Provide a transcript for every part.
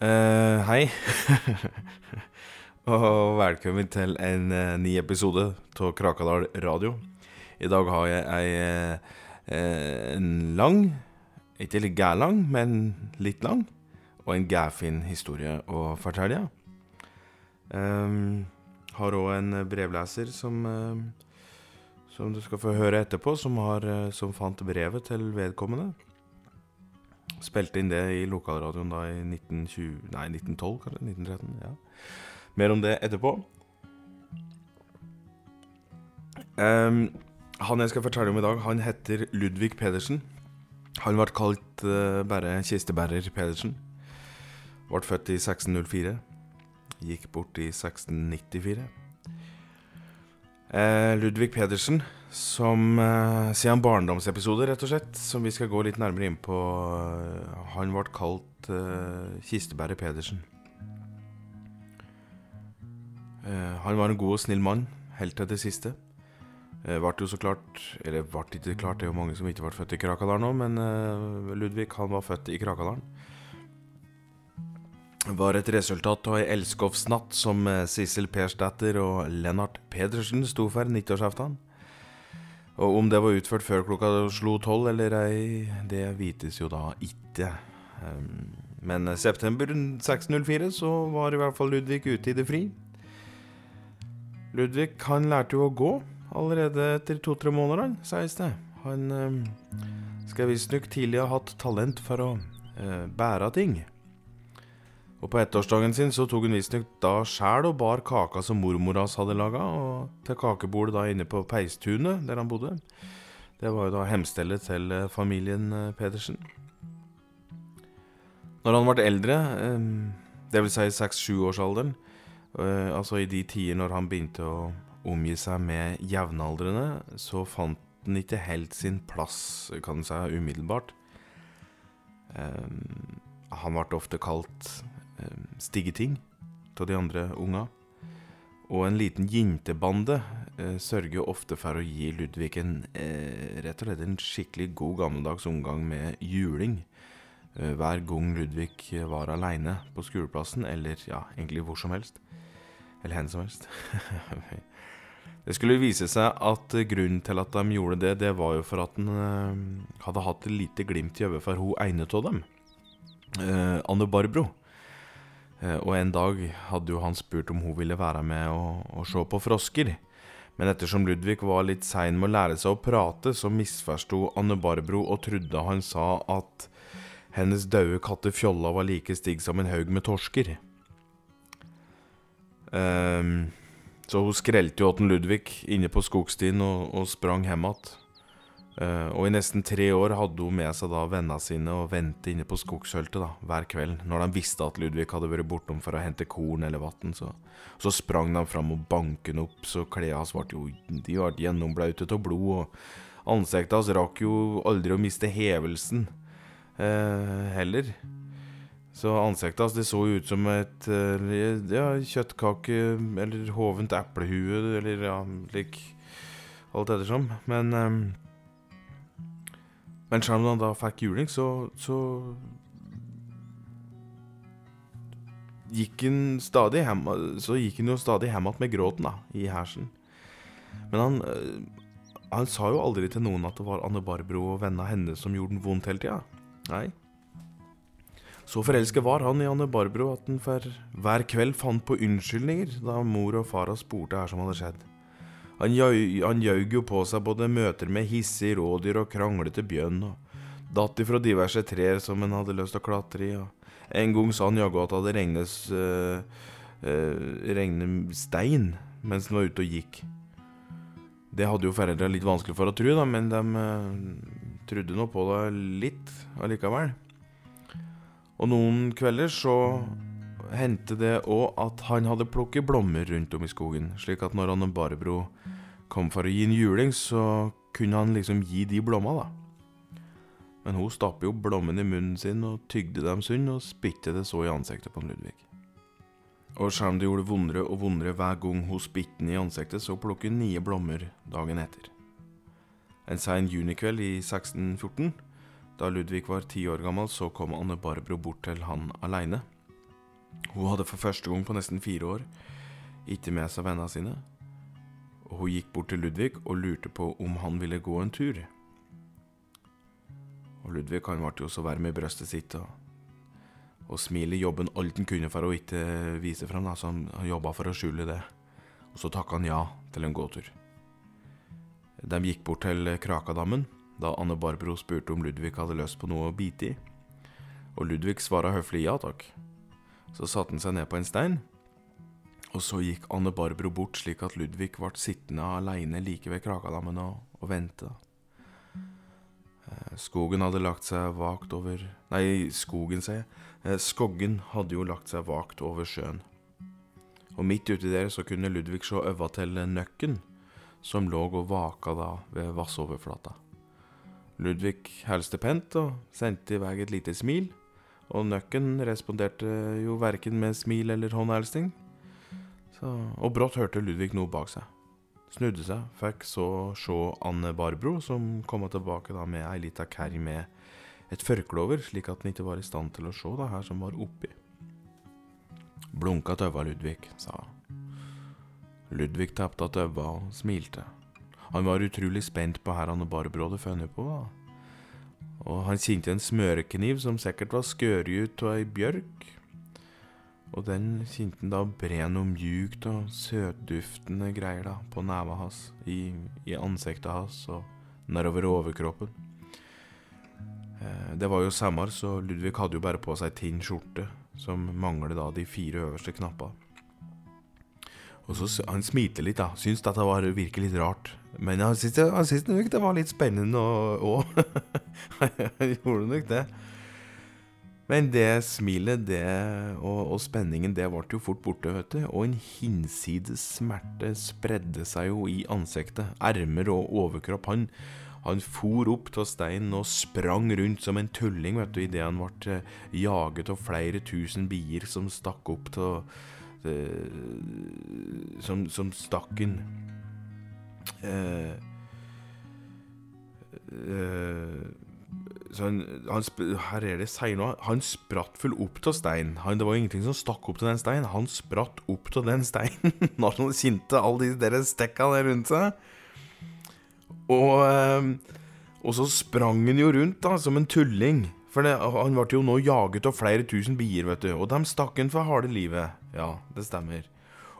Eh, hei. og velkommen til en uh, ny episode av Krakadal radio. I dag har jeg ei uh, en lang, ikke litt gærlang, men litt lang, og en gærfin historie å fortelle. Um, har òg en brevleser som Som du skal få høre etterpå, som, har, som fant brevet til vedkommende. Spilte inn det i lokalradioen da i 1920 Nei, 1912, kanskje? 1913? ja Mer om det etterpå. Um, han jeg skal fortelle om i dag, han heter Ludvig Pedersen. Han ble kalt uh, bare Kistebærer Pedersen. Ble født i 1604. Gikk bort i 1694. Uh, Ludvig Pedersen som uh, Siden barndomsepisode, rett og slett, som vi skal gå litt nærmere inn på. Uh, han ble kalt Kistebærer Pedersen. han var en god og snill mann, helt til det siste. Ble jo så klart Eller ble ikke klart, det er jo mange som ikke ble født i Krakadalen nå, men Ludvig han var født i Krakadalen. Var et resultat av ei elskovsnatt som Sissel Persdatter og Lennart Pedersen sto for nyttårsaften. Og om det var utført før klokka slo tolv eller ei, det vites jo da ikke. Men september 1604 så var i hvert fall Ludvig ute i det fri. Ludvig han lærte jo å gå allerede etter to-tre måneder, sies det. Han skal visstnok tidlig ha hatt talent for å uh, bære ting. Og på ettårsdagen sin så tok hun visstnok da sjæl og bar kaka som mormor hans hadde laga, til kakebordet da inne på Peistunet, der han bodde. Det var jo da hemstellet til eh, familien eh, Pedersen. Når han ble eldre, dvs. Si seks-sjuårsalderen, eh, altså i de tider når han begynte å omgi seg med jevnaldrende, så fant han ikke helt sin plass, kan du si, umiddelbart. Han ble ofte kalt Eh, stygge ting av de andre unga. Og en liten jentebande eh, sørger ofte for å gi Ludvig en eh, rett og slett en skikkelig god gammeldags omgang med juling. Eh, hver gang Ludvig var aleine på skoleplassen, eller ja, egentlig hvor som helst. Eller hen som helst. det skulle vise seg at grunnen til at de gjorde det, det var jo for at han eh, hadde hatt lite glimt i øyet for hun ene av dem. Eh, Anne Barbro. Eh, og en dag hadde jo han spurt om hun ville være med og, og se på frosker. Men ettersom Ludvig var litt sein med å lære seg å prate, så misforsto Anne Barbro og trodde han sa at hennes døde katte Fjolla var like stig som en haug med torsker. Um, så hun skrelte jo åtten Ludvig inne på skogstien og, og sprang hjem igjen. Uh, og i nesten tre år hadde hun med seg da vennene sine og ventet inne på skogshøltet da, hver kveld. Når de visste at Ludvig hadde vært bortom for å hente korn eller vann, så, så, sprang de fram og banket han opp, så klærne hans ble jo de ble gjennomblaute av blod. Og ansiktet hans rakk jo aldri å miste hevelsen eh, heller. Så ansiktet hans det så ut som et uh, ja, kjøttkake eller hovent eplehue eller ja, lik alt ettersom. Men um, men selv om han da fikk juling, så, så gikk han stadig hjem Så gikk han jo stadig hjem igjen med gråten da, i hersen. Men han, eh, han sa jo aldri til noen at det var Anne Barbro og vennene hennes som gjorde den vondt hele tida. Nei. Så forelsket var han i Anne Barbro at han for hver kveld fant på unnskyldninger da mor og far spurte hva som hadde skjedd. Han, jaug jo på seg både møter med hissige rådyr og kranglete bjørn, og datt ifra diverse trær som han hadde lyst til å klatre i. Og en gang sa han jaggu at det hadde regnet, øh, øh, stein mens han var ute og gikk. Det hadde jo foreldra litt vanskelig for å tro, da, men de øh, trodde nå på det litt allikevel. Og noen kvelder så hendte det òg at han hadde plukket blomster rundt om i skogen, slik at når han Barbro kom for å gi en juling, så kunne han liksom gi de blomma, da. Men hun stappet jo blommene i munnen sin og tygde dem sunn, og spyttet det så i ansiktet på Ludvig. Og selv om det gjorde vondere og vondere hver gang hun spyttet den i ansiktet, så plukket hun nye blommer dagen etter. En sein junikveld i 1614, da Ludvig var ti år gammel, så kom Anne Barbro bort til han aleine. Hun hadde for første gang på nesten fire år ikke med seg vennene sine, og hun gikk bort til Ludvig og lurte på om han ville gå en tur. Og Ludvig han ble jo så varm i brøstet sitt og, og smile jobben alt han kunne for å ikke vise frem, da, så han, han jobba for å skjule det. Og så takka han ja til en gåtur. De gikk bort til Krakadammen da Anne Barbro spurte om Ludvig hadde lyst på noe å bite i. Og Ludvig svara høflig ja takk. Så satte han seg ned på en stein, og så gikk Anne Barbro bort slik at Ludvig ble sittende aleine like ved Krakadammen og, og vente. Eh, skogen hadde lagt seg vagt over Nei, skogen, sier jeg. Eh, skoggen hadde jo lagt seg vagt over sjøen. Og midt uti der så kunne Ludvig se øva til nøkken, som lå og vaka da ved vassoverflata. Ludvig hilste pent og sendte i vei et lite smil, og nøkken responderte jo verken med smil eller håndhilsing. Og brått hørte Ludvig noe bak seg. Snudde seg, fikk så se Anne Barbro, som kom tilbake da med ei lita kerr med et førkle over, slik at han ikke var i stand til å se det her som var oppi. Blunka øva Ludvig, sa. Ludvig tapte at øva og smilte. Han var utrolig spent på her Anne Barbro hadde funnet på. da. Og han kjente en smørekniv som sikkert var skåret ut av ei bjørk. Og den kjente han da bred noe mjukt og søtduftende greier da, på neva hans, i, i ansiktet hans og nedover overkroppen. Eh, det var jo sommer, så Ludvig hadde jo bare på seg tynn skjorte, som mangler da de fire øverste knappene. Og så Han smilte litt, da. Syns dette var virkelig litt rart. Men han syntes nok det var litt spennende òg. han gjorde nok det. Men det smilet det, og, og spenningen det ble jo fort borte, vet du. Og en hinsides smerte spredde seg jo i ansiktet. Ermer og overkropp. Han, han for opp av steinen og sprang rundt som en tulling vet du, idet han ble eh, jaget av flere tusen bier som stakk opp til som, som stakk en eh, eh, han, han Her er det seier. Han spratt full opp av steinen. Det var ingenting som stakk opp til den steinen. Han spratt opp av den steinen når han kjente alle de der stekka der rundt seg. Og, eh, og så sprang han jo rundt da, som en tulling. For det, han ble jo nå jaget av flere tusen bier, vet du. Og de stakk han for harde livet. Ja, det stemmer.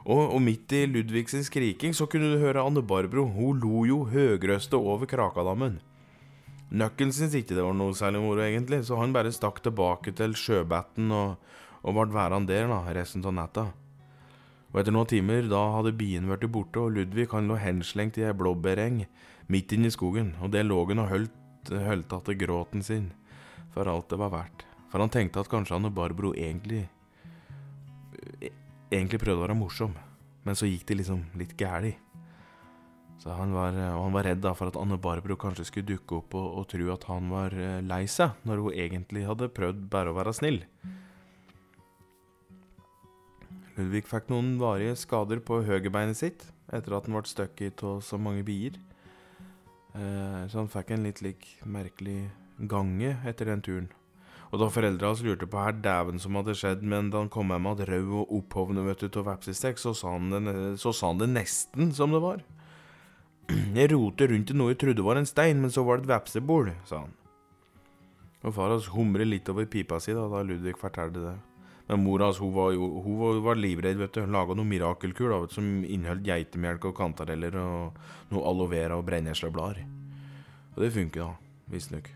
Og, og midt i Ludvigs skriking så kunne du høre Anne Barbro. Hun lo jo høgrøste over Krakadammen. Nøkkelen syntes ikke det var noe særlig moro, egentlig, så han bare stakk tilbake til sjøbetten og, og ble værende der da, resten av natta. Og etter noen timer, da hadde bien blitt borte, og Ludvig han lå henslengt i ei blåbæreng midt inne i skogen, og der lå han og holdt holdt att gråten sin, for alt det var verdt. For han tenkte at kanskje han og Barbro egentlig e- Egentlig prøvde å være morsom, men så gikk det liksom litt gæli. Så han var, og han var redd for at Anne Barbro kanskje skulle dukke opp og, og tro at han var eh, lei seg, når hun egentlig hadde prøvd bare å være snill. Ludvig fikk noen varige skader på høyrebeinet sitt etter at han ble støkket av så mange bier. Eh, så han fikk en litt lik merkelig gange etter den turen. Og da foreldra hans lurte på her dæven som hadde skjedd, men da han kom hjem igjen rød og opphovnet av vepsestek, så, så sa han det nesten som det var. Jeg roter rundt i noe jeg trodde var en stein, men så var det et vepsebol, sa han. Og far hans humret litt over pipa si da, da Ludvig fortalte det. Men mora hans hun var jo hun var, livredd, vet du. Laga noe mirakelkul da, vet som inneholdt geitemelk og kantareller og noe aloe vera og brennesleblader. Og det funker da, visstnok.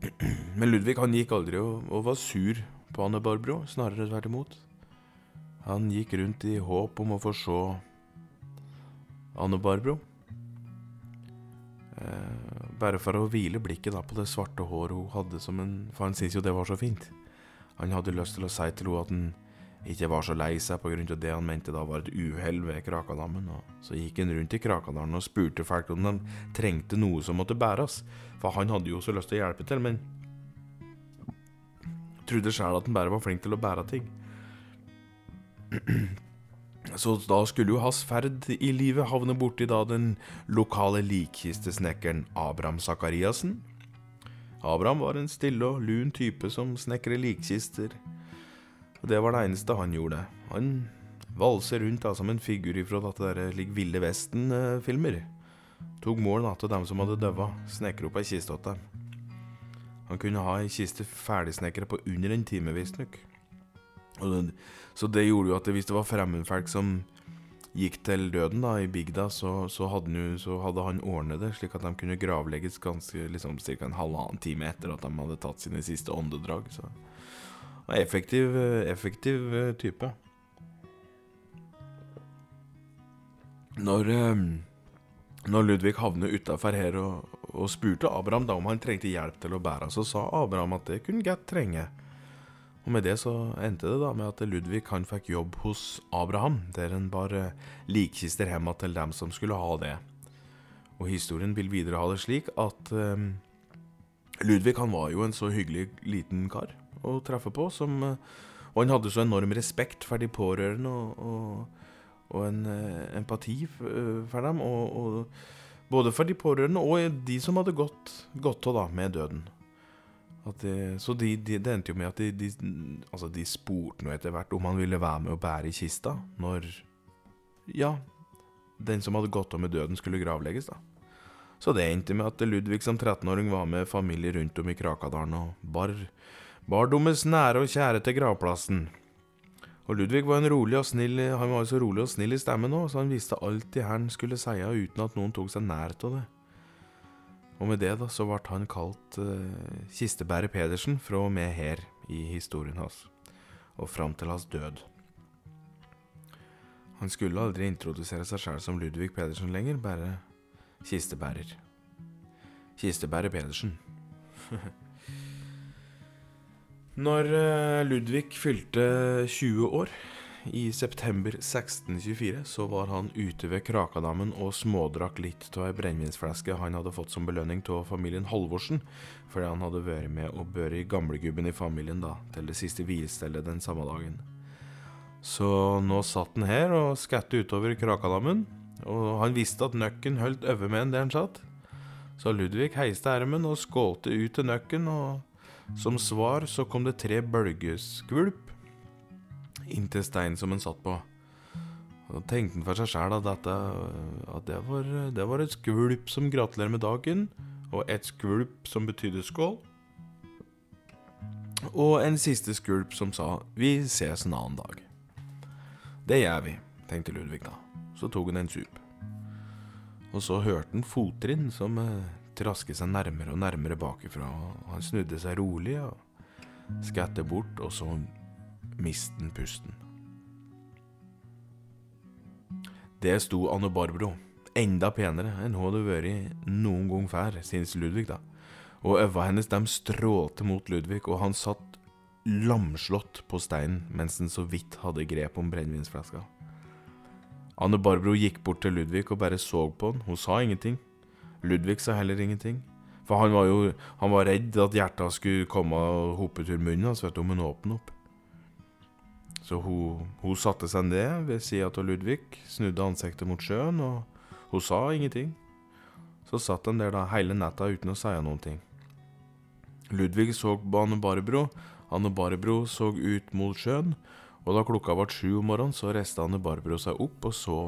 Men Ludvig han gikk aldri og, og var sur på Anne Barbro, snarere tvert imot. Han gikk rundt i håp om å få se Anne Barbro. Eh, bare for å hvile blikket da på det svarte håret hun hadde som en For han syntes jo det var så fint. Han hadde lyst til å si til henne at han ikke var så lei seg av det han mente da var et uhell ved Krakadammen. Og så gikk han rundt i Krakadalen og spurte folk om de trengte noe som måtte bæres. For han hadde jo så lyst til å hjelpe til, men trodde sjæl at han bare var flink til å bære ting. Så da skulle jo hans ferd i livet havne borti da den lokale likkistesnekkeren Abraham Sakariassen. Abraham var en stille og lun type som snekrer likkister, Og det var det eneste han gjorde. Han valser rundt da, som en figur ifra dette der like Ville Vesten-filmer. Tok mål til dem som hadde døva, snekra opp ei kiste til dem. Han kunne ha ei kiste ferdigsnekra på under en time, visstnok. Så det gjorde jo at hvis det var fremmedfolk som gikk til døden da i bygda, så, så, hadde, han, hadde han ordnet det slik at de kunne gravlegges ganske liksom ca. en halvannen time etter at de hadde tatt sine siste åndedrag. Så effektiv, effektiv eh, type. Når, eh, når Ludvig havnet utafor her og, og, spurte Abraham da om han trengte hjelp til å bære, så sa Abraham at det kunne Gett trenge. Og med det så endte det da med at Ludvig han fikk jobb hos Abraham, der han bar eh, likkister hjem til dem som skulle ha det. Og historien vil videre ha det slik at um, Ludvig han var jo en så hyggelig liten kar å treffe på, som, uh, og han hadde så enorm respekt for de pårørende og, og, og en empati for dem. Og, både for de pårørende og de som hadde gått av med døden. Det, så de, de, det endte jo med at de, de, altså de spurte nå etter hvert om han ville være med å bære i kista når Ja, den som hadde gått av med døden, skulle gravlegges, da. Så det endte med at Ludvig som 13-åring var med familie rundt om i Krakadalen og bar, bar deres nære og kjære til gravplassen. Og Ludvig var en rolig og snill, han var så rolig og snill i stemmen òg, så han visste alltid hva han skulle si uten at noen tok seg nær av det. Og med det da, så ble han kalt uh, Kistebærer Pedersen fra og med her i historien hans, og fram til hans død. Han skulle aldri introdusere seg sjøl som Ludvig Pedersen lenger, bare kistebærer. Kistebærer Pedersen. Når uh, Ludvig fylte 20 år, i september 1624 så var han ute ved Krakadammen og smådrakk litt av ei brennevinsflaske han hadde fått som belønning av familien Halvorsen, fordi han hadde vært med og børi gamlegubben i familien da, til det siste hvilestellet den samme dagen. Så nå satt han her og skatte utover Krakadammen, og han visste at nøkken holdt over med en der han satt. Så Ludvig heiste ermen og skålte ut til nøkken, og som svar så kom det tre bølgeskvulp inntil steinen som han satt på. Og tenkte han for seg sjæl at, dette, at det, var, det var et skvulp som gratulerer med dagen, og et skvulp som betydde skål. Og en siste skvulp som sa 'vi ses en annen dag'. Det gjør vi, tenkte Ludvig da. Så tok han en sup. Og så hørte han fottrinn som eh, trasket seg nærmere og nærmere bakifra. Han snudde seg rolig og skatte bort, og så mistet han pusten. Det sto Anne Barbro, enda penere enn hun hadde vært noen gang før, synes Ludvig, da. Og øynene hennes de strålte mot Ludvig, og han satt lamslått på steinen mens han så vidt hadde grep om brennevinsflaska. Anne Barbro gikk bort til Ludvig og bare så på han, hun sa ingenting. Ludvig sa heller ingenting. For han var jo han var redd at hjertet skulle komme og hoppe ut munnen hans om hun åpnet opp. Så hun, hun satte seg ned ved sida av Ludvig, snudde ansiktet mot sjøen, og hun sa ingenting. Så satt han der da hele natta uten å si noen ting. Ludvig så på Anne Barbro, Anne Barbro så ut mot sjøen, og da klokka ble sju om morgenen, så reiste Anne Barbro seg opp og så,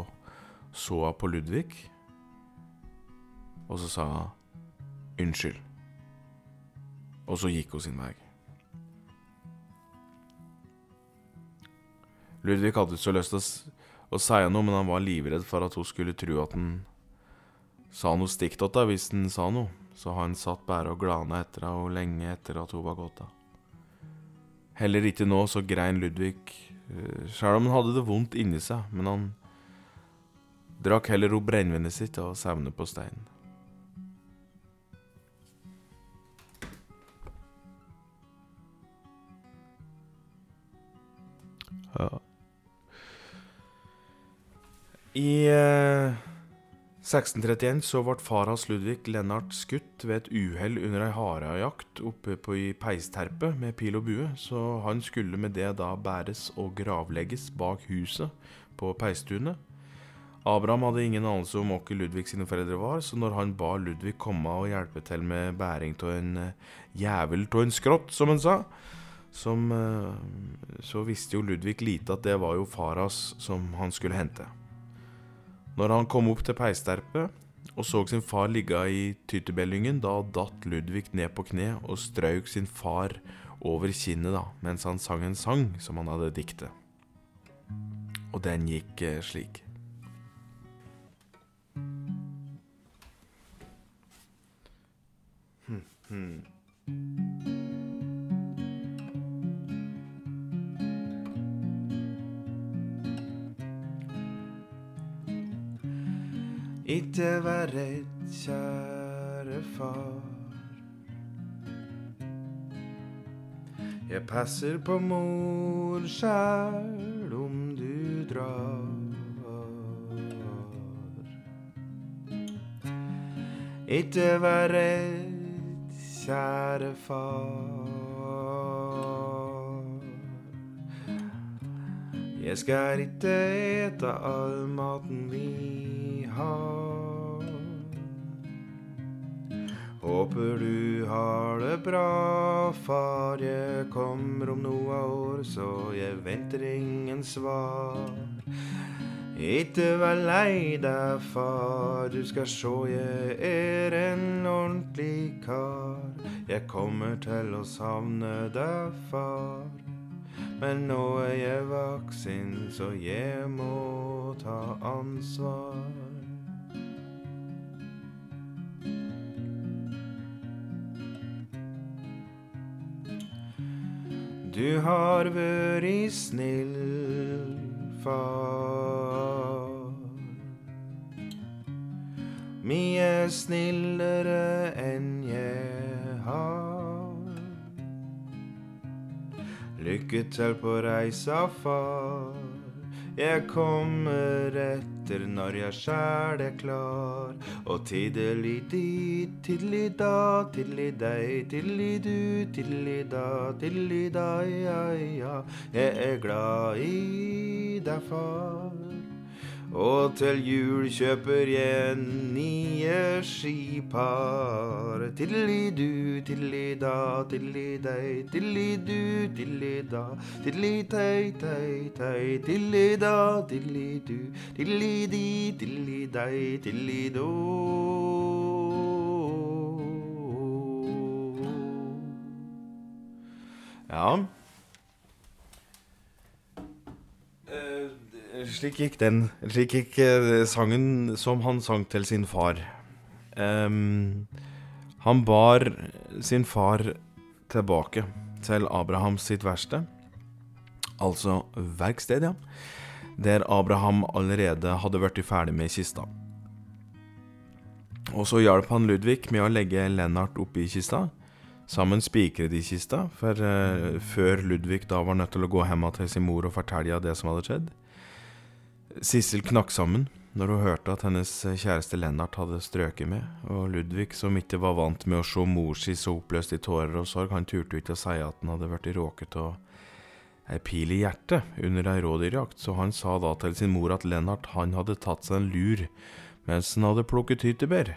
så på Ludvig. Og så sa hun unnskyld. Og så gikk hun sin vei. Ludvig hadde ikke så lyst til å, si noe, men han var livredd for at hun skulle tro at han sa noe stygt til henne hvis han sa noe. Så han satt bare og glana etter henne lenge etter at hun var gått av. Heller ikke nå så grein Ludvig, eh, sjøl om han hadde det vondt inni seg, men han drakk heller opp brennevinet sitt og sevnet på steinen. Ja. I eh, 1631 så ble far hans Ludvig Lennart skutt ved et uhell under ei harejakt oppe på i peisterpet med pil og bue, så han skulle med det da bæres og gravlegges bak huset på peistunet. Abraham hadde ingen anelse om hvem Ludvig sine foreldre var, så når han ba Ludvig komme og hjelpe til med bæring av en eh, jævel av en skrott, som han sa, som eh, Så visste jo Ludvig lite at det var jo faras som han skulle hente. Når han kom opp til peisterpet og så sin far ligge i tyttebellyngen, da datt Ludvig ned på kne og strøk sin far over kinnet da, mens han sang en sang som han hadde diktet. Og den gikk eh, slik. Hmm, hm. Ikke vær redd, kjære far. Jeg passer på mor sjæl om du drar. Ikke vær redd, kjære far. Jeg skal ikke ete all maten vi har. Håper du har det bra, far. Jeg kommer om noe år, så jeg venter ingen svar. Ikke vær lei deg, far, du skal sjå jeg er en ordentlig kar. Jeg kommer til å savne deg, far. Men nå er jeg voksen, så jeg må ta ansvar. Du har vært snill, far. Mye snillere enn jeg har. Lykke til på reisa, far. Jeg kommer etter når jeg sjæl er klar. Og tiddeli dit, tiddeli da, tiddeli dei, tiddeli du, tiddeli da, tiddeli da, ja, ja. Jeg er glad i deg, far. Og til jul kjøper jeg nye skipar. Tiddeli-du, tiddeli-da, tiddeli-dei, tiddeli-du, tiddeli-da, tiddeli-tei, tei, tei, tiddeli-da, tiddeli-du, tiddeli-di, tiddeli-dei, tiddeli-do. Ja. Eh, slik gikk den. Slik gikk eh, sangen som han sang til sin far. Um, han bar sin far tilbake til Abrahams sitt verksted, altså verksted, ja, der Abraham allerede hadde blitt ferdig med kista. Og så hjalp han Ludvig med å legge Lennart oppi kista. Sammen spikret de kista, for uh, før Ludvig da var nødt til å gå hjem til sin mor og fortelle det som hadde skjedd. Sissel knakk sammen når hun hørte at hennes kjæreste Lennart hadde strøket med, og Ludvig, som ikke var vant med å se mor si så oppløst i tårer og sorg, han turte ikke å si at han hadde blitt råket av ei pil i hjertet under ei rådyrjakt, så han sa da til sin mor at Lennart han hadde tatt seg en lur mens han hadde plukket tyttebær,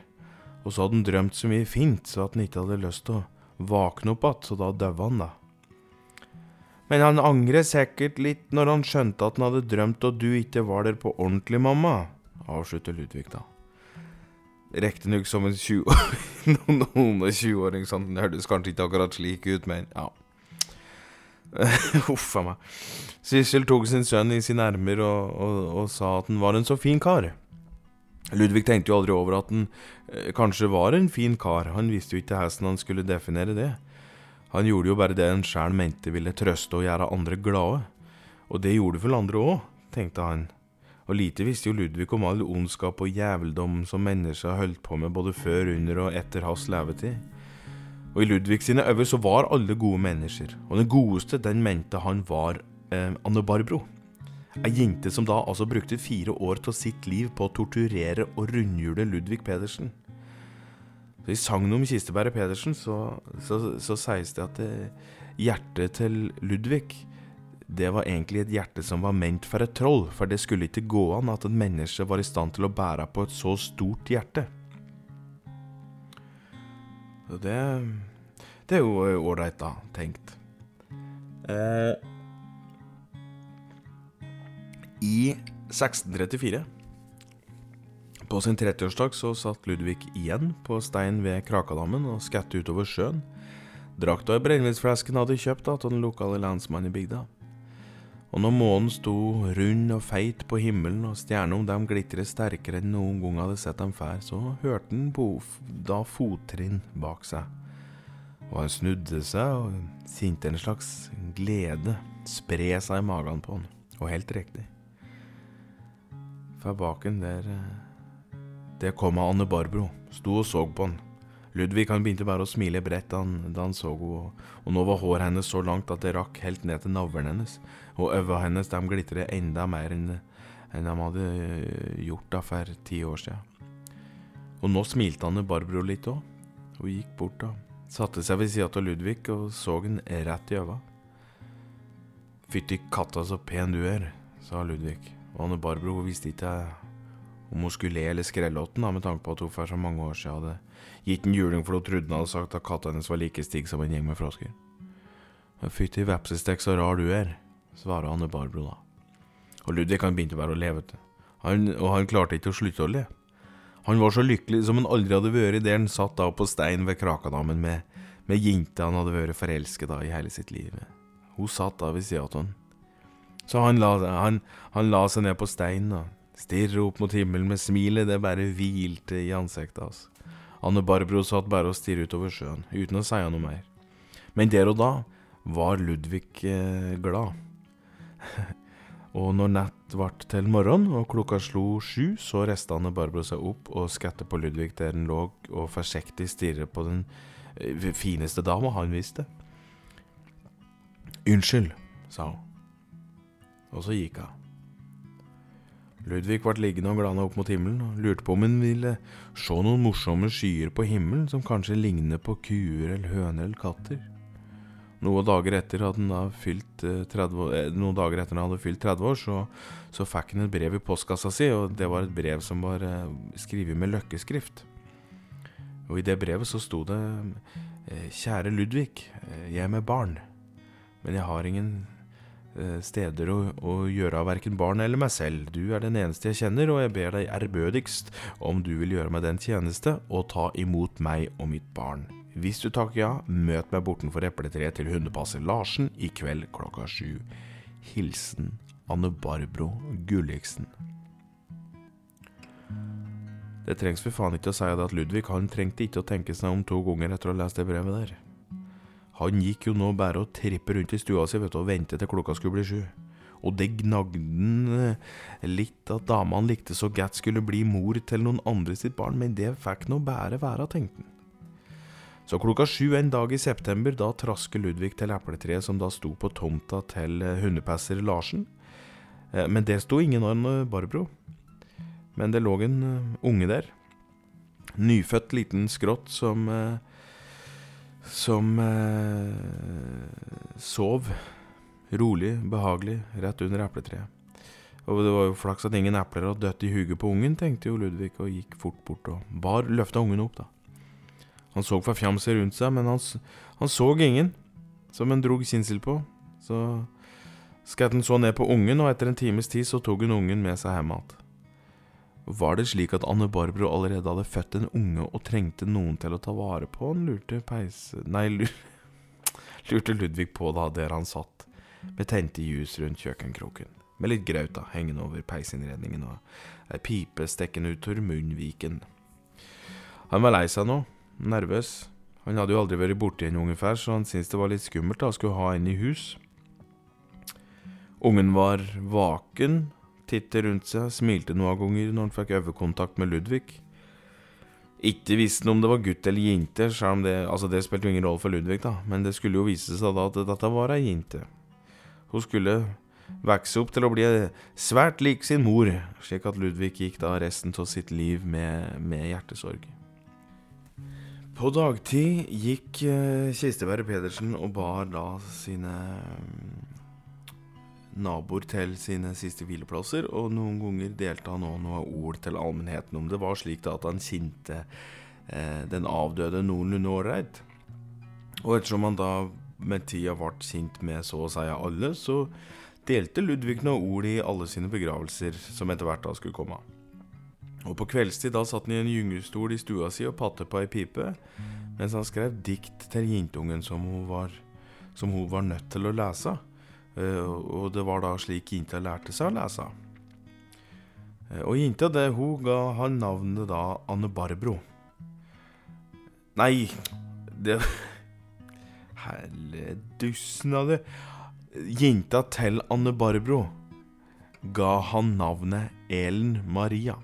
og så hadde han drømt så mye fint så at han ikke hadde lyst til å våkne opp igjen, så da døde han, da. Men han angrer sikkert litt når han skjønte at han hadde drømt og du ikke var der på ordentlig, mamma, avslutter Ludvig da. Riktignok som en 20 noen og 20-åring, sånn, det hørtes kanskje ikke akkurat slik ut, men ja. Huff a meg. Sissel tok sin sønn i sine ermer og, og, og sa at han var en så fin kar. Ludvig tenkte jo aldri over at han eh, kanskje var en fin kar, han visste jo ikke hvordan han skulle definere det. Han gjorde jo bare det en sjæl mente ville trøste og gjøre andre glade. Og det gjorde vel andre òg, tenkte han. Og lite visste jo Ludvig om all ondskap og jæveldom som mennesker holdt på med både før, under og etter hans levetid. Og i Ludvig sine øyne så var alle gode mennesker, og den godeste, den mente han var eh, Anne Barbro. Ei jente som da altså brukte fire år av sitt liv på å torturere og rundhjule Ludvig Pedersen. Så I sangen om Kistebæret Pedersen så, så, så sies det at det, hjertet til Ludvig det var egentlig et hjerte som var ment for et troll, for det skulle ikke gå an at et menneske var i stand til å bære på et så stort hjerte. Så det, det er jo ålreit, da, tenkt. Eh, I 1634, på sin 30-årsdag, så satt Ludvig igjen på stein ved Krakadammen og skette utover sjøen. Drakta i brennevinsflesken hadde kjøpt av den lokale lensmannen i bygda. Og når månen sto rund og feit på himmelen, og stjernene dem glitret sterkere enn noen gang hadde sett dem før, så hørte han da fottrinn bak seg. Og han snudde seg, og kjente en slags glede spre seg i magen på han. Og helt riktig. For baken der eh, Det kom av Anne Barbro. Sto og så på han. Ludvig han begynte bare å smile bredt da han, da han så henne, og, nå var håret hennes så langt at det rakk helt ned til navlen hennes, og øynene hennes de glitret enda mer enn, enn de hadde eh, gjort da for ti år siden. Og nå smilte Anne Barbro litt òg. Hun gikk bort da, satte seg ved sida av Ludvig og så han rett i øynene. Fytti katta så pen du er, sa Ludvig. Og Anne Barbro visste ikke om hun skulle le eller skrellotten, med tanke på at hun for så mange år siden hadde gitt en juling for hun trodde han hadde sagt at katta hennes var like stygg som en gjeng med frosker. Fytti vepsestek, så rar du er, svarer Anne Barbro da. Og Ludvig han begynte bare å leve, vet. Og han klarte ikke å slutte å le. Han var så lykkelig som han aldri hadde vært der han satt da på stein ved Krakadammen med, med jenta han hadde vært forelsket da i hele sitt liv. Hun satt da ved sida av han så han la, han, han la, seg ned på steinen og stirret opp mot himmelen med smilet det bare hvilte i ansiktet hans. Anne Barbro satt bare og stirret utover sjøen, uten å si noe mer. Men der og da var Ludvig eh, glad. og når nett ble til morgen og klokka slo sju, så reiste Anne Barbro seg opp og skatte på Ludvig der han lå og forsiktig stirret på den eh, fineste dama han visste. Unnskyld, sa hun og så gikk hun. Ludvig ble liggende og glane opp mot himmelen og lurte på om han ville se noen morsomme skyer på himmelen som kanskje ligner på kuer eller høner eller katter. Noen dager etter at han hadde fylt 30, eh, eh, noen dager etter han hadde fylt 30 år, så, så fikk han et brev i postkassa si, og det var et brev som var eh, skrevet med løkkeskrift. Og i det brevet så sto det Kjære Ludvig, jeg er med barn, men jeg har ingen steder å, å gjøre av verken barn eller meg selv. Du er den eneste jeg kjenner, og jeg ber deg ærbødigst om du vil gjøre meg den tjeneste og ta imot meg og mitt barn. Hvis du takker ja, møt meg bortenfor epletreet til hundepasser Larsen i kveld klokka sju. Hilsen Anne Barbro Gulliksen. Det trengs for faen ikke å si at Ludvig han trengte ikke å tenke seg om to ganger etter å ha lest det brevet der. Han gikk jo nå bare og trippet rundt i stua si vet du, og ventet til klokka skulle bli sju. Og det gnagde han litt at dama han likte så godt skulle bli mor til noen andre sitt barn, men det fikk nå bare være, tenkte han. Så klokka sju en dag i september, da trasker Ludvig til epletreet som da sto på tomta til eh, hundepasser Larsen. Eh, men der sto ingen annen Barbro. Men det lå en unge der. Nyfødt liten skrått som som eh, sov rolig, behagelig, rett under epletreet. Og det var jo flaks at ingen epler hadde dødd i huget på ungen, tenkte jo Ludvig, og gikk fort bort og bar løfta ungen opp, da. Han så forfjamset rundt seg, men han, han, så ingen som han drog kinnsel på. Så skatten så ned på ungen, og etter en times tid så tok hun ungen med seg hjem igjen. Var det slik at Anne Barbro allerede hadde født en unge og trengte noen til å ta vare på han, lurte peise... Nei, lurte Ludvig på da der han satt, med tente ljus rundt kjøkkenkroken, med litt graut da, hengende over peisinnredningen og ei pipe stikkende ut av munnviken. Han var lei seg nå, nervøs. Han hadde jo aldri vært borti en unge før, så han syntes det var litt skummelt da å skulle ha en i hus. Ungen var vaken titte rundt seg, smilte noen ganger når han fikk øyekontakt med Ludvig. Ikke visste han om det var gutt eller jente, selv om det, altså det spilte jo ingen rolle for Ludvig, da, men det skulle jo vise seg da at dette var ei jente. Hun skulle vokse opp til å bli svært lik sin mor, slik at Ludvig gikk da resten av sitt liv med, med hjertesorg. På dagtid gikk Kisteberg Pedersen og bar da sine naboer til sine siste hvileplasser, og noen ganger delte han òg noen ord til allmennheten om det var slik da at han kjente eh, den avdøde noenlunde ålreit. Og ettersom han da med tida ble kjent med så å si alle, så delte Ludvig noen ord i alle sine begravelser som etter hvert da skulle komme. Og på kveldstid da satt han i en gyngestol i stua si og patte på ei pipe, mens han skrev dikt til jentungen som som hun var nødt til å lese. Eh, og det var da slik jenta lærte seg å lese. Eh, og jenta det, hun ga han navnet da Anne Barbro. Nei, det Helledussen av det. Jenta til Anne Barbro ga han navnet Elen Maria.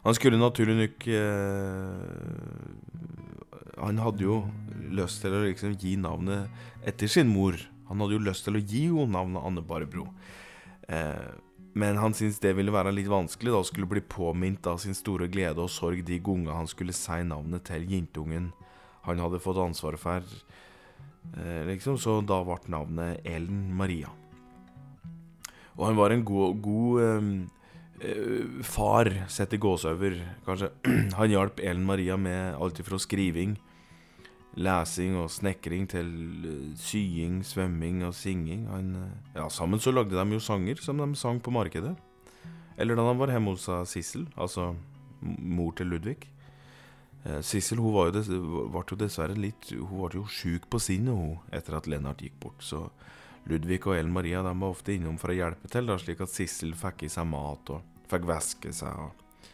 Han skulle naturlig nok eh, Han hadde jo lyst til å liksom gi navnet etter sin mor. Han hadde jo lyst til å gi henne navnet Anne Barbro. Eh, men han syntes det ville være litt vanskelig da å skulle bli påminnet av sin store glede og sorg de gangene han skulle si navnet til jentungen han hadde fått ansvaret for. Eh, liksom, Så da ble navnet Ellen Maria. Og han var en god, god eh, eh far, sett i gåseøyne, kanskje. han hjalp Ellen Maria med alt fra skriving lesing og snekring til eh, sying, svømming og singing. Han, eh, ja, sammen så lagde de jo sanger som de sang på markedet. Eller da han var hjemme hos Sissel, altså mor til Ludvig. Eh, Sissel hun var jo, ble jo dessverre litt Hun ble jo sjuk på sinnet etter at Lennart gikk bort. Så Ludvig og Ellen Maria de var ofte innom for å hjelpe til, da, slik at Sissel fikk i seg mat og fikk væske seg. Og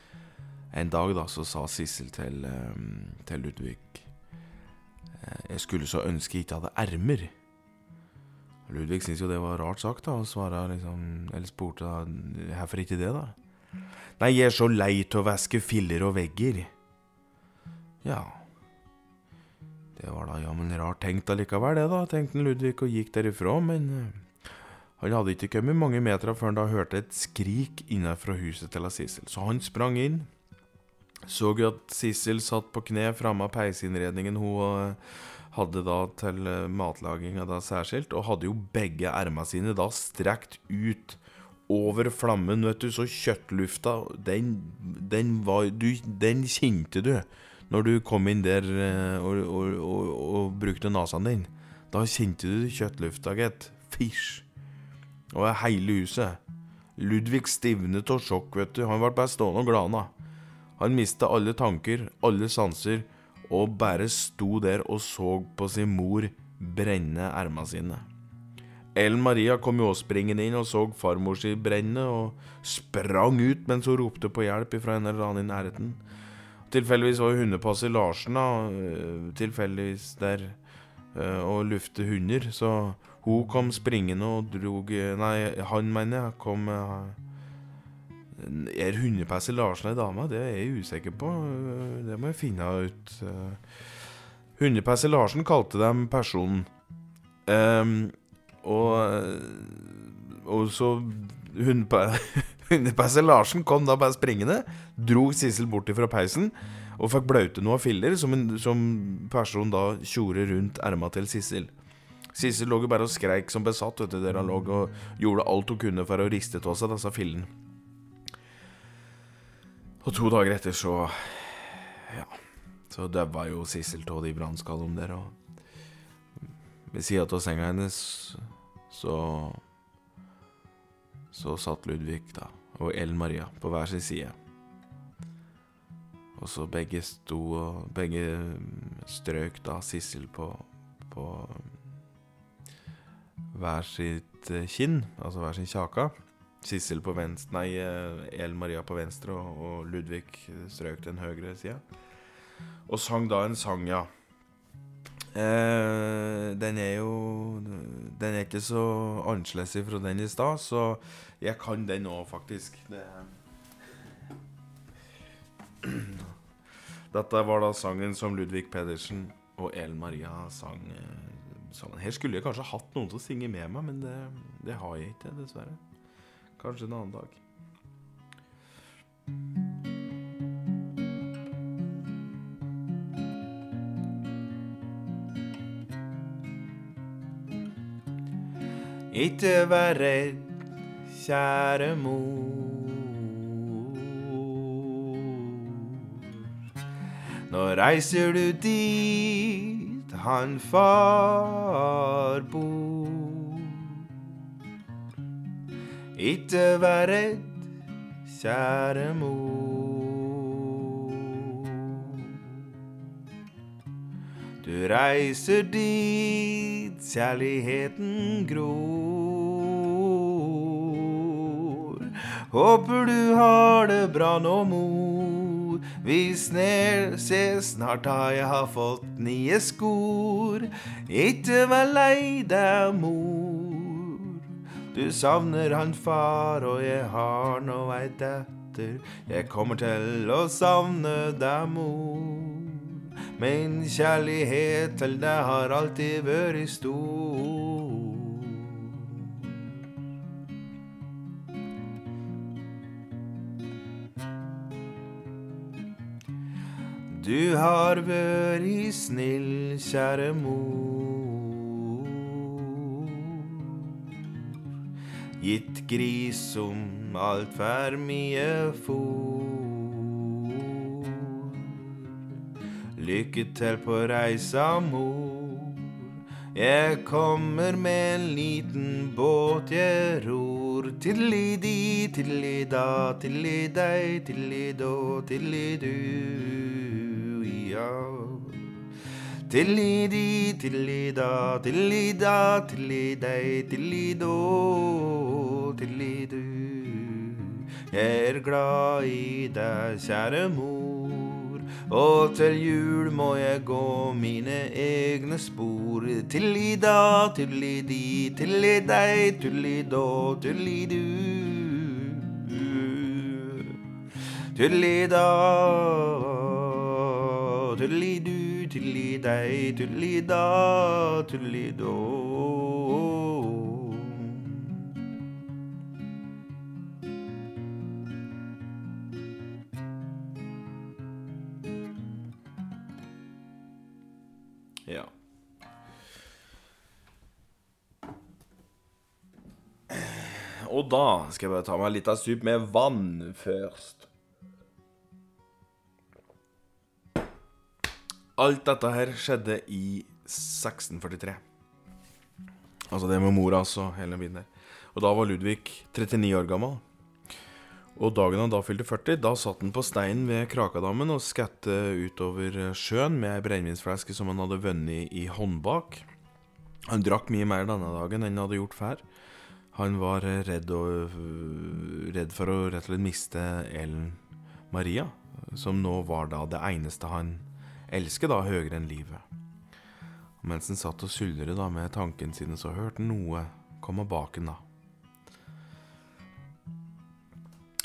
en dag da så sa Sissel til, til Ludvig Eh, jeg skulle så ønske jeg ikke hadde ermer. Ludvig syntes jo det var rart sagt, da, og svara liksom Eller spurte da hvorfor ikke det, da? Nei, jeg er så lei til å væske filler og vegger. Ja. Det var da jammen rart tenkt allikevel, det, da, tenkte Ludvig og gikk derifra, men uh, han hadde ikke kommet mange meter før han da hørte et skrik innenfra huset til Sissel, så han sprang inn så jo at Sissel satt på kne framme av peisinnredningen hun eh, hadde da til eh, matlaginga da særskilt, og hadde jo begge erma sine da strekt ut over flammen, vet du, så kjøttlufta, den, den var du, Den kjente du når du kom inn der eh, og, og, og, og brukte nesa din. Da kjente du kjøttlufta, gitt. Fysj. Og hele huset. Ludvig stivnet av sjokk, vet du. Han ble bare stående og glana. Han mista alle tanker, alle sanser, og bare sto der og så på sin mor brenne erma sine. Ellen Maria kom jo også springende inn og så farmor si brenne, og sprang ut mens hun ropte på hjelp fra en eller annen i nærheten. Tilfeldigvis var jo hundepasser Larsen da, øh, tilfeldigvis der øh, og lufte hunder, så hun kom springende og drog Nei, han, mener jeg, kom er hundepesser Larsen ei dame? Det er jeg usikker på. Det må jeg finne ut. Hundepesser Larsen kalte dem personen. Um, og, og så hundepe Hundepesser Larsen kom da bare springende, dro Sissel bort fra peisen og fikk blaute noen filler, som, en, som personen da tjorde rundt erma til Sissel. Sissel lå jo bare og skreik som besatt, vet du, der han lå og gjorde alt hun kunne for å riste av seg disse fillene. Og to dager etter så Ja. Så daua jo Sissel av de brannskadene der, og ved sida av senga hennes så Så satt Ludvig, da, og Ellen Maria på hver sin side. Og så begge sto og Begge strøk da Sissel på, på hver sitt kinn, altså hver sin kjaka. Sissel på venstre Nei, eh, El Maria på venstre og, og Ludvig strøk den høyre sida. Og sang da en sang, ja. Eh, den er jo Den er ikke så annerledes fra den i stad, så jeg kan den òg, faktisk. Det Dette var da sangen som Ludvig Pedersen og Ellen Maria sang eh, sammen. Her skulle jeg kanskje hatt noen til å synge med meg, men det, det har jeg ikke, dessverre. Kanskje en annen dag. Ikke vær redd, kjære mor. Nå reiser du dit han far bor. Ikke vær redd, kjære mor. Du reiser dit kjærligheten gror. Håper du har det bra nå, mor. Vi sner, se snart har jeg fått nye skor. Ikke vær lei deg, mor. Du savner han far, og jeg har nå ei datter. Jeg kommer til å savne deg, mor. Min kjærlighet til deg har alltid vært stor. Du har vært snill, kjære mor. Gitt grisom altfor mye fôr. Lykke til på reisa, mor. Jeg kommer med en liten båt jeg ror. Tiddeli-di, tiddeli-da, tiddeli-dei, tiddeli-då, tiddeli-du. ja. Tilli-di, tilli-da, tilli-da, tilli-dei, tilli-då, tilli-du. Jeg er glad i deg, kjære mor. Og til jul må jeg gå mine egne spor. Tilli-da, tilli-di, tilli-dei, tulli-då, tulli-du. Tulli-da, tulli-du, tulli-dei, tulli-da. Ja. Og da skal jeg bare ta meg litt av sup med vann først. Alt dette her skjedde i 1643. Altså det med mora altså, hele biten der. Og da var Ludvig 39 år gammel. Og dagen han da fylte 40, da satt han på steinen ved Krakadammen og skatte utover sjøen med ei brennevinsflaske som han hadde vunnet i håndbak. Han drakk mye mer denne dagen enn han hadde gjort før. Han var redd, og, redd for å rett og slett miste Ellen Maria, som nå var da det eneste han elsket, da høyere enn livet. Og mens han satt og suldret da med tanken sine, så hørte han noe komme bak han da.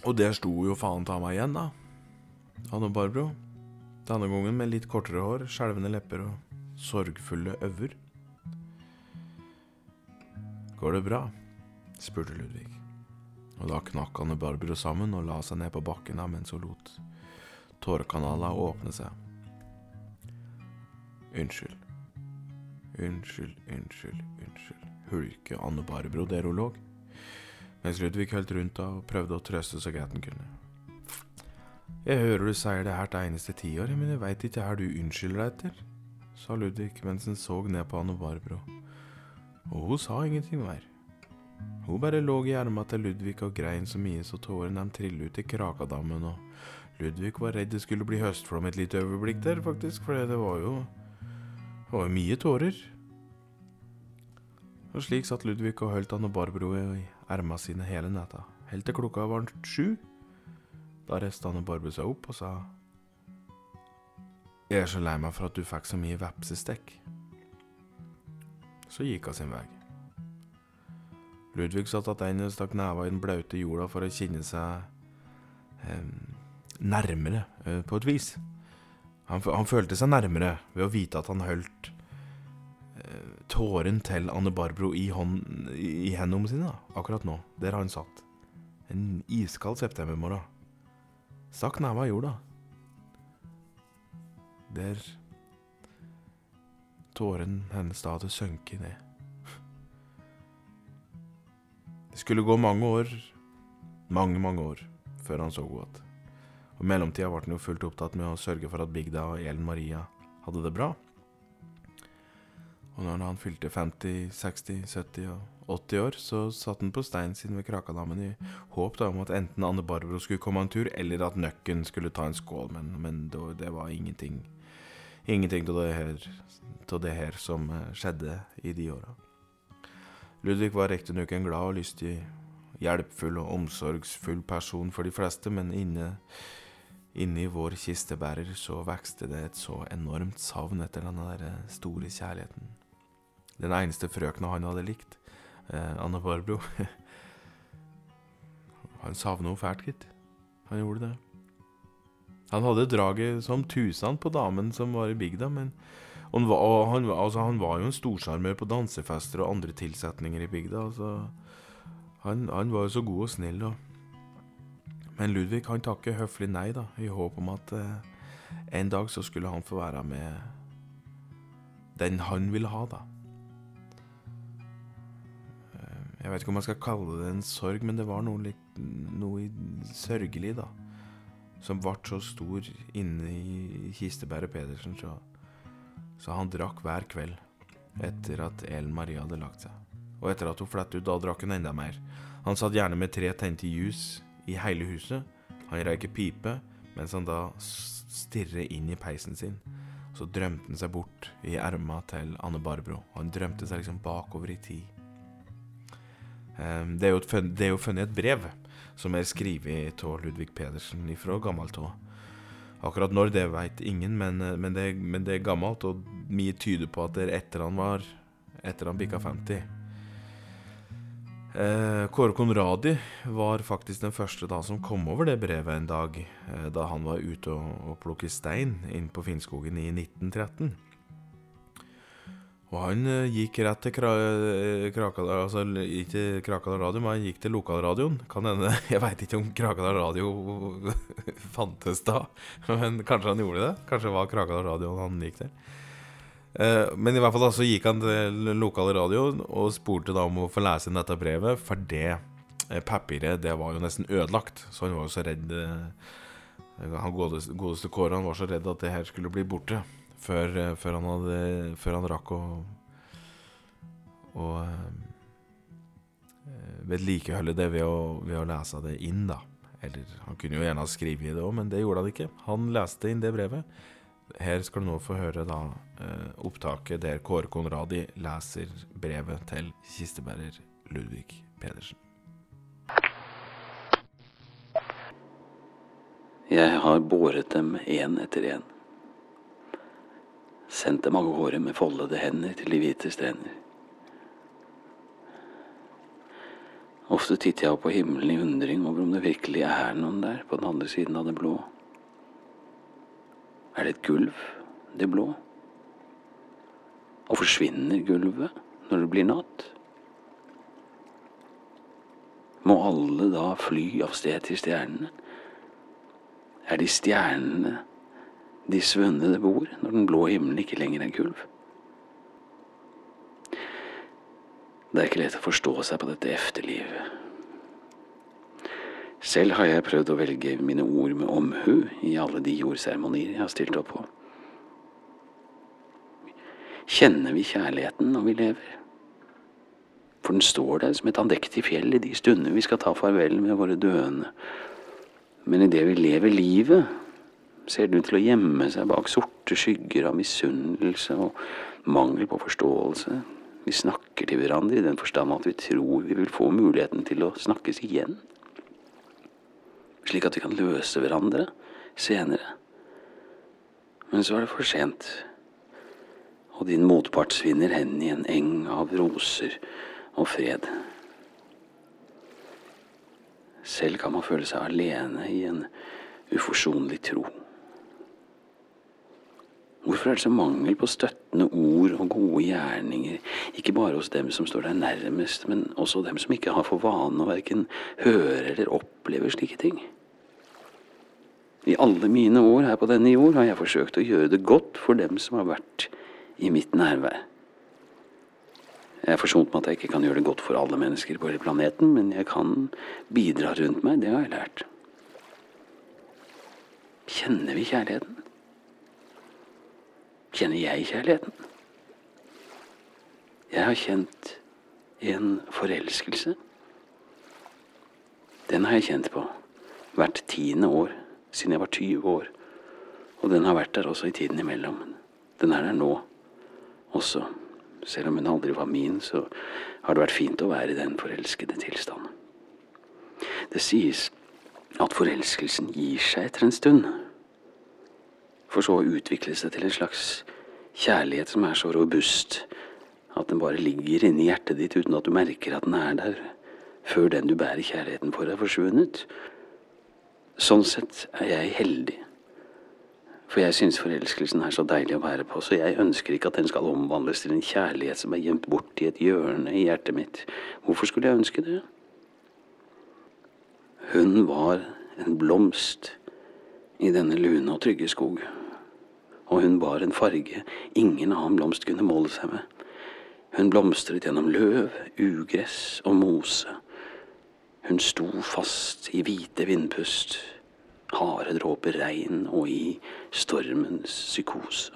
Og der sto jo faen ta meg igjen, da. Han og Barbro. Denne gangen med litt kortere hår, skjelvende lepper og sorgfulle øyne. Går det bra? spurte Ludvig. Og da knakk han og Barbro sammen og la seg ned på bakken da mens hun lot tårekanalene åpne seg. Unnskyld. Unnskyld, unnskyld, unnskyld, hulke Anne Barbro der hun lå, mens Ludvig holdt rundt henne og prøvde å trøste så greit han kunne. Jeg hører du sier det her til eneste tiåret, men jeg veit ikke hva du unnskylder deg etter, sa Ludvig mens han så ned på Anne Barbro, og hun sa ingenting mer. Hun bare lå i armene til Ludvig og grein så mye så tårene de trillet ut i Krakadammen, og Ludvig var redd det skulle bli høstflom et lite øyeblikk der, faktisk, for det var jo det var mye tårer. Og slik satt Ludvig og holdt Anne Barbro i erma sine hele natta, helt til klokka var sju. Da reiste Anne Barbro seg opp og sa Jeg er så lei meg for at du fikk så mye vepsestekk. Så gikk hun sin vei. Ludvig satt tilbake og stakk neva i den blaute jorda for å kjenne seg eh, nærmere, eh, på et vis. Han, han, følte seg nærmere ved å vite at han holdt eh, tåren til Anne Barbro i, hånd, i, hendene sine, da, akkurat nå, der han satt. En iskald septembermorgen. Stakk neva i jorda. Der tåren hennes da hadde sunket ned. Det skulle gå mange år, mange, mange år, før han så igjen. Og I mellomtida ble han jo fullt opptatt med å sørge for at bygda og Elen Maria hadde det bra. Og når han fylte 50, 60, 70 og 80 år, så satt han på steinen sin ved Krakadammen i håp da, om at enten Anne Barbro skulle komme en tur, eller at Nøkken skulle ta en skål, men, men det var ingenting Ingenting av det her, det her som eh, skjedde i de åra. Ludvig var riktignok en glad og lystig, hjelpfull og omsorgsfull person for de fleste, men inne Inni vår kistebærer så vokste det et så enormt savn etter denne der store kjærligheten. Den eneste frøkna han hadde likt, eh, Anne Barbro Han savna henne fælt, gitt. Han gjorde det. Han hadde draget som tusen på damen som var i bygda, men han var, han, altså, han var jo en storsjarmør på dansefester og andre tilsetninger i bygda. Altså, han, han, var jo så god og snill. Og. Men Ludvig han takker høflig nei, da, i håp om at eh, en dag så skulle han få være med den han ville ha, da. Eh, jeg vet ikke om jeg skal kalle det en sorg, men det var noe, noe sørgelig, da som ble så stor inne i Kistebæret Pedersen, så, så han drakk hver kveld etter at Ellen Marie hadde lagt seg. Og etter at hun flett ut, da drakk hun enda mer. Han satt gjerne med tre tente ljus i hele huset. Han røyker pipe, mens han da stirrer inn i peisen sin. Så drømte han seg bort i erma til Anne Barbro. Han drømte seg liksom bakover i tid. Um, det er jo funnet et brev som er skrevet av Ludvig Pedersen fra gammelt av. Akkurat når, det veit ingen, men, men, det, men, det, er gammelt, og mye tyder på at det er etter han var Etter han bikka 50. Eh, Kåre Konradi var faktisk den første da som kom over det brevet en dag, eh, da han var ute og, og plukket stein inn på Finnskogen i 1913. Og han eh, gikk rett til Kra eh, Krakadal Altså ikke Krakadal Radio, men han gikk til lokalradioen. Kan hende Jeg veit ikke om Krakadal Radio fantes da, men kanskje han gjorde det? Kanskje det var Krakadal Radio han gikk til. Uh, men i hvert fall da så gikk han til lokale radio og spurte da om å få lese inn dette brevet, for det uh, papiret det var jo nesten ødelagt, så han var jo så redd Han godeste, godeste Kåre han var så redd at det her skulle bli borte før, eh, før, han, hadde, før han rakk å Å eh, vedlikeholde det ved å, ved å, lese det inn, da. Eller han kunne jo gjerne ha skrevet det òg, men det gjorde han ikke. Han leste inn det brevet. Her skal du nå få høre da eh, opptaket der Kåre Konradi leser brevet til kistebærer Ludvig Pedersen. Jeg har båret dem én etter én sendt dem av gårde med foldede hender til de hvite strender. Ofte titter jeg opp på himmelen i undring over om det virkelig er noen der på den andre siden av det blå. Er det et gulv, det blå? Og forsvinner gulvet når det blir natt? Må alle da fly av sted til stjernene? Er de stjernene de svønnede bor når den blå himmelen ikke lenger er gulv. Det er ikke lett å forstå seg på dette efterlivet. Selv har jeg prøvd å velge mine ord med omhu i alle de jordseremonier jeg har stilt opp på. Kjenner vi kjærligheten når vi lever? For den står der som et andektig fjell i de stunder vi skal ta farvel med våre døende. Men idet vi lever livet, ser den ut til å gjemme seg bak sorte skygger av misunnelse og mangel på forståelse. Vi snakker til hverandre i den forstand at vi tror vi vil få muligheten til å snakkes igjen. Slik at vi kan løse hverandre senere. Men så er det for sent, og din motpart svinner hen i en eng av roser og fred. Selv kan man føle seg alene i en uforsonlig tro. Hvorfor er det så mangel på støttende ord og gode gjerninger, ikke bare hos dem som står deg nærmest, men også dem som ikke har for vane å verken høre eller oppleve slike ting? I alle mine år her på denne jord har jeg forsøkt å gjøre det godt for dem som har vært i mitt nærvær. Jeg er forsont med at jeg ikke kan gjøre det godt for alle mennesker på hele planeten, men jeg kan bidra rundt meg, det har jeg lært. Kjenner vi kjærligheten? Kjenner jeg kjærligheten? Jeg har kjent en forelskelse. Den har jeg kjent på hvert tiende år siden jeg var 20 år. Og den har vært der også i tiden imellom. Den er der nå også. Selv om hun aldri var min, så har det vært fint å være i den forelskede tilstanden. Det sies at forelskelsen gir seg etter en stund, for så å utvikle seg til en slags kjærlighet som er så robust at den bare ligger inni hjertet ditt uten at du merker at den er der, før den du bærer kjærligheten for, er forsvunnet. Sånn sett er jeg heldig. For jeg syns forelskelsen er så deilig å være på, så jeg ønsker ikke at den skal omvandles til en kjærlighet som er gjemt bort i et hjørne i hjertet mitt. Hvorfor skulle jeg ønske det? Hun var en blomst i denne lune og trygge skog. Og hun bar en farge ingen annen blomst kunne måle seg med. Hun blomstret gjennom løv, ugress og mose. Hun sto fast i hvite vindpust, harde dråper regn og i stormens psykose.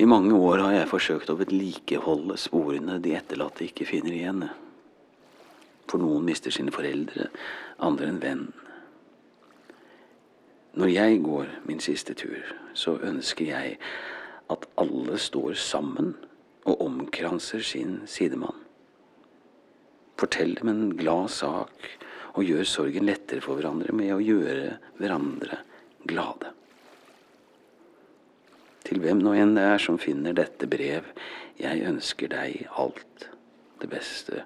I mange år har jeg forsøkt å vedlikeholde sporene de etterlatte ikke finner igjen. For noen mister sine foreldre, andre en venn. Når jeg går min siste tur, så ønsker jeg at alle står sammen og omkranser sin sidemann. Fortell dem en glad sak og gjør sorgen lettere for hverandre med å gjøre hverandre glade. Til hvem nå enn det er som finner dette brev, jeg ønsker deg alt det beste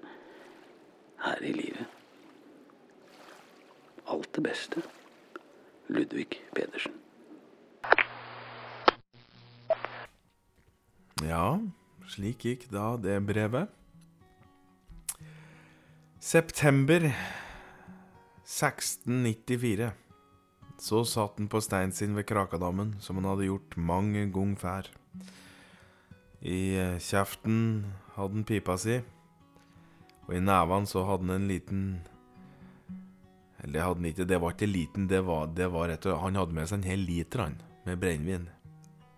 her i livet. Alt det beste. Ludvig Pedersen. Ja, slik gikk da det brevet. September 1694. Så satt han på steinen sin ved Krakadammen, som han hadde gjort mange ganger før. I kjeften hadde han pipa si, og i nevene så hadde han en liten Eller hadde han ikke, det var ikke liten, det var, det var rett Han hadde med seg en hel liter han, med brennevin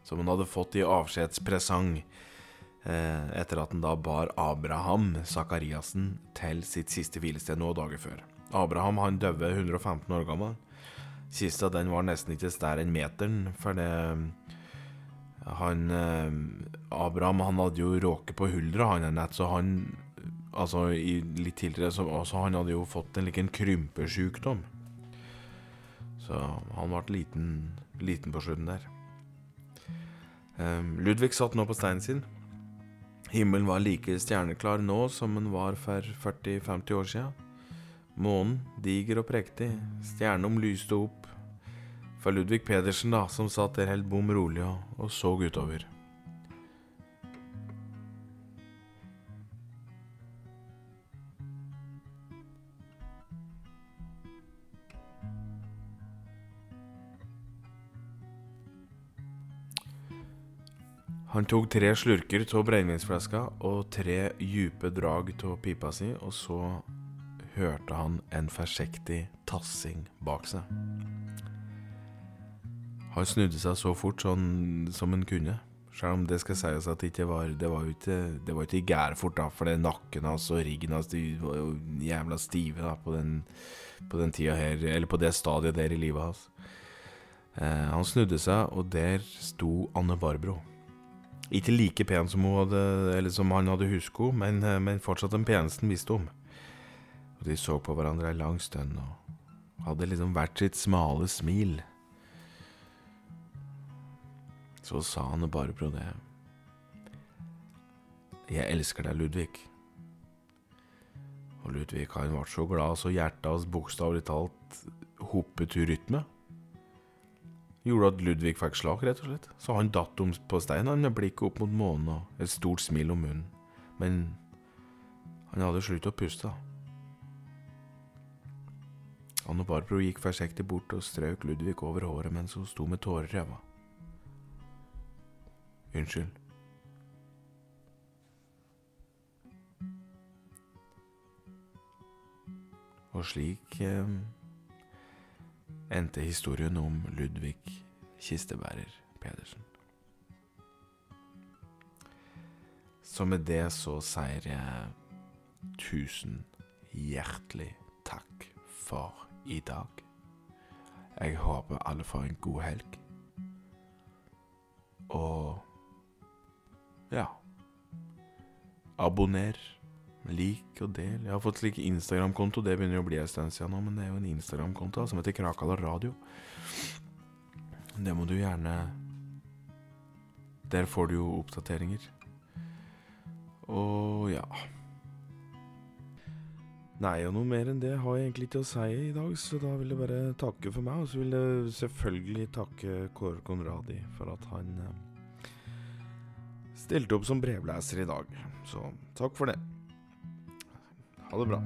som han hadde fått i avskjedspresang eh, etter at han da bar Abraham Sakariassen til sitt siste hvilested noen dager før. Abraham han døde 115 år gammel. Kista den var nesten ikke større enn meteren, for det han eh, Abraham han hadde jo råket på huldra, han nett, så han Altså, i, litt tidligere så altså, Han hadde jo fått en like krympesjukdom. Så han ble liten, liten på slutten der. Um, Ludvig satt nå på steinen sin. Himmelen var like stjerneklar nå som den var for 40-50 år siden. Månen, diger og prektig, stjernom lyste opp for Ludvig Pedersen, da, som satt der helt bom rolig og, og så utover. Han tok tre slurker av brennevinsflaska og tre djupe drag av pipa si, og så hørte han en forsiktig tassing bak seg. Han snudde seg så fort sånn som han kunne, selv om det skal sies at det ikke var Det var ikke, det var ikke gærfort, da, for det nakken hans og riggen hans var jo jævla stive da, på den, på den tida her, eller på det stadiet der i livet hans. Eh, han snudde seg, og der sto Anne Barbro. Ikke like pen som, hadde, som han hadde henne, men, eh, men, fortsatt den peneste han visste om. Og De så på hverandre en lang stund og hadde liksom hvert sitt smale smil. Så sa han bare på det. Jeg elsker deg, Ludvig. Og Ludvig han ble så glad så hjertet hans bokstavelig talt hoppet i rytme gjorde at Ludvig fikk slag, rett og slett. Så han datt om på steinen med blikket opp mot månen og et stort smil om munnen. Men han hadde sluttet å puste. Anne Barbro gikk forsiktig bort og strøk Ludvig over håret mens hun sto med tårer i øynene. Unnskyld. Og slik eh, endte historien om Ludvig Kistebærer Pedersen. Så med det så sier jeg tusen hjertelig takk for i dag. Jeg håper alle får en god helg. Og ja Abonner. Lik og del. Jeg har fått slik Instagram-konto. Det begynner jo å bli en stund siden nå, men det er jo en Instagram-konto som heter Krakala Radio. Det må du gjerne Der får du jo oppdateringer. Og ja Nei, og noe mer enn det har jeg egentlig ikke å si i dag, så da vil jeg bare takke for meg. Og så vil jeg selvfølgelig takke Kåre Konradi for at han eh, stilte opp som brevleser i dag. Så takk for det. Ha det bra.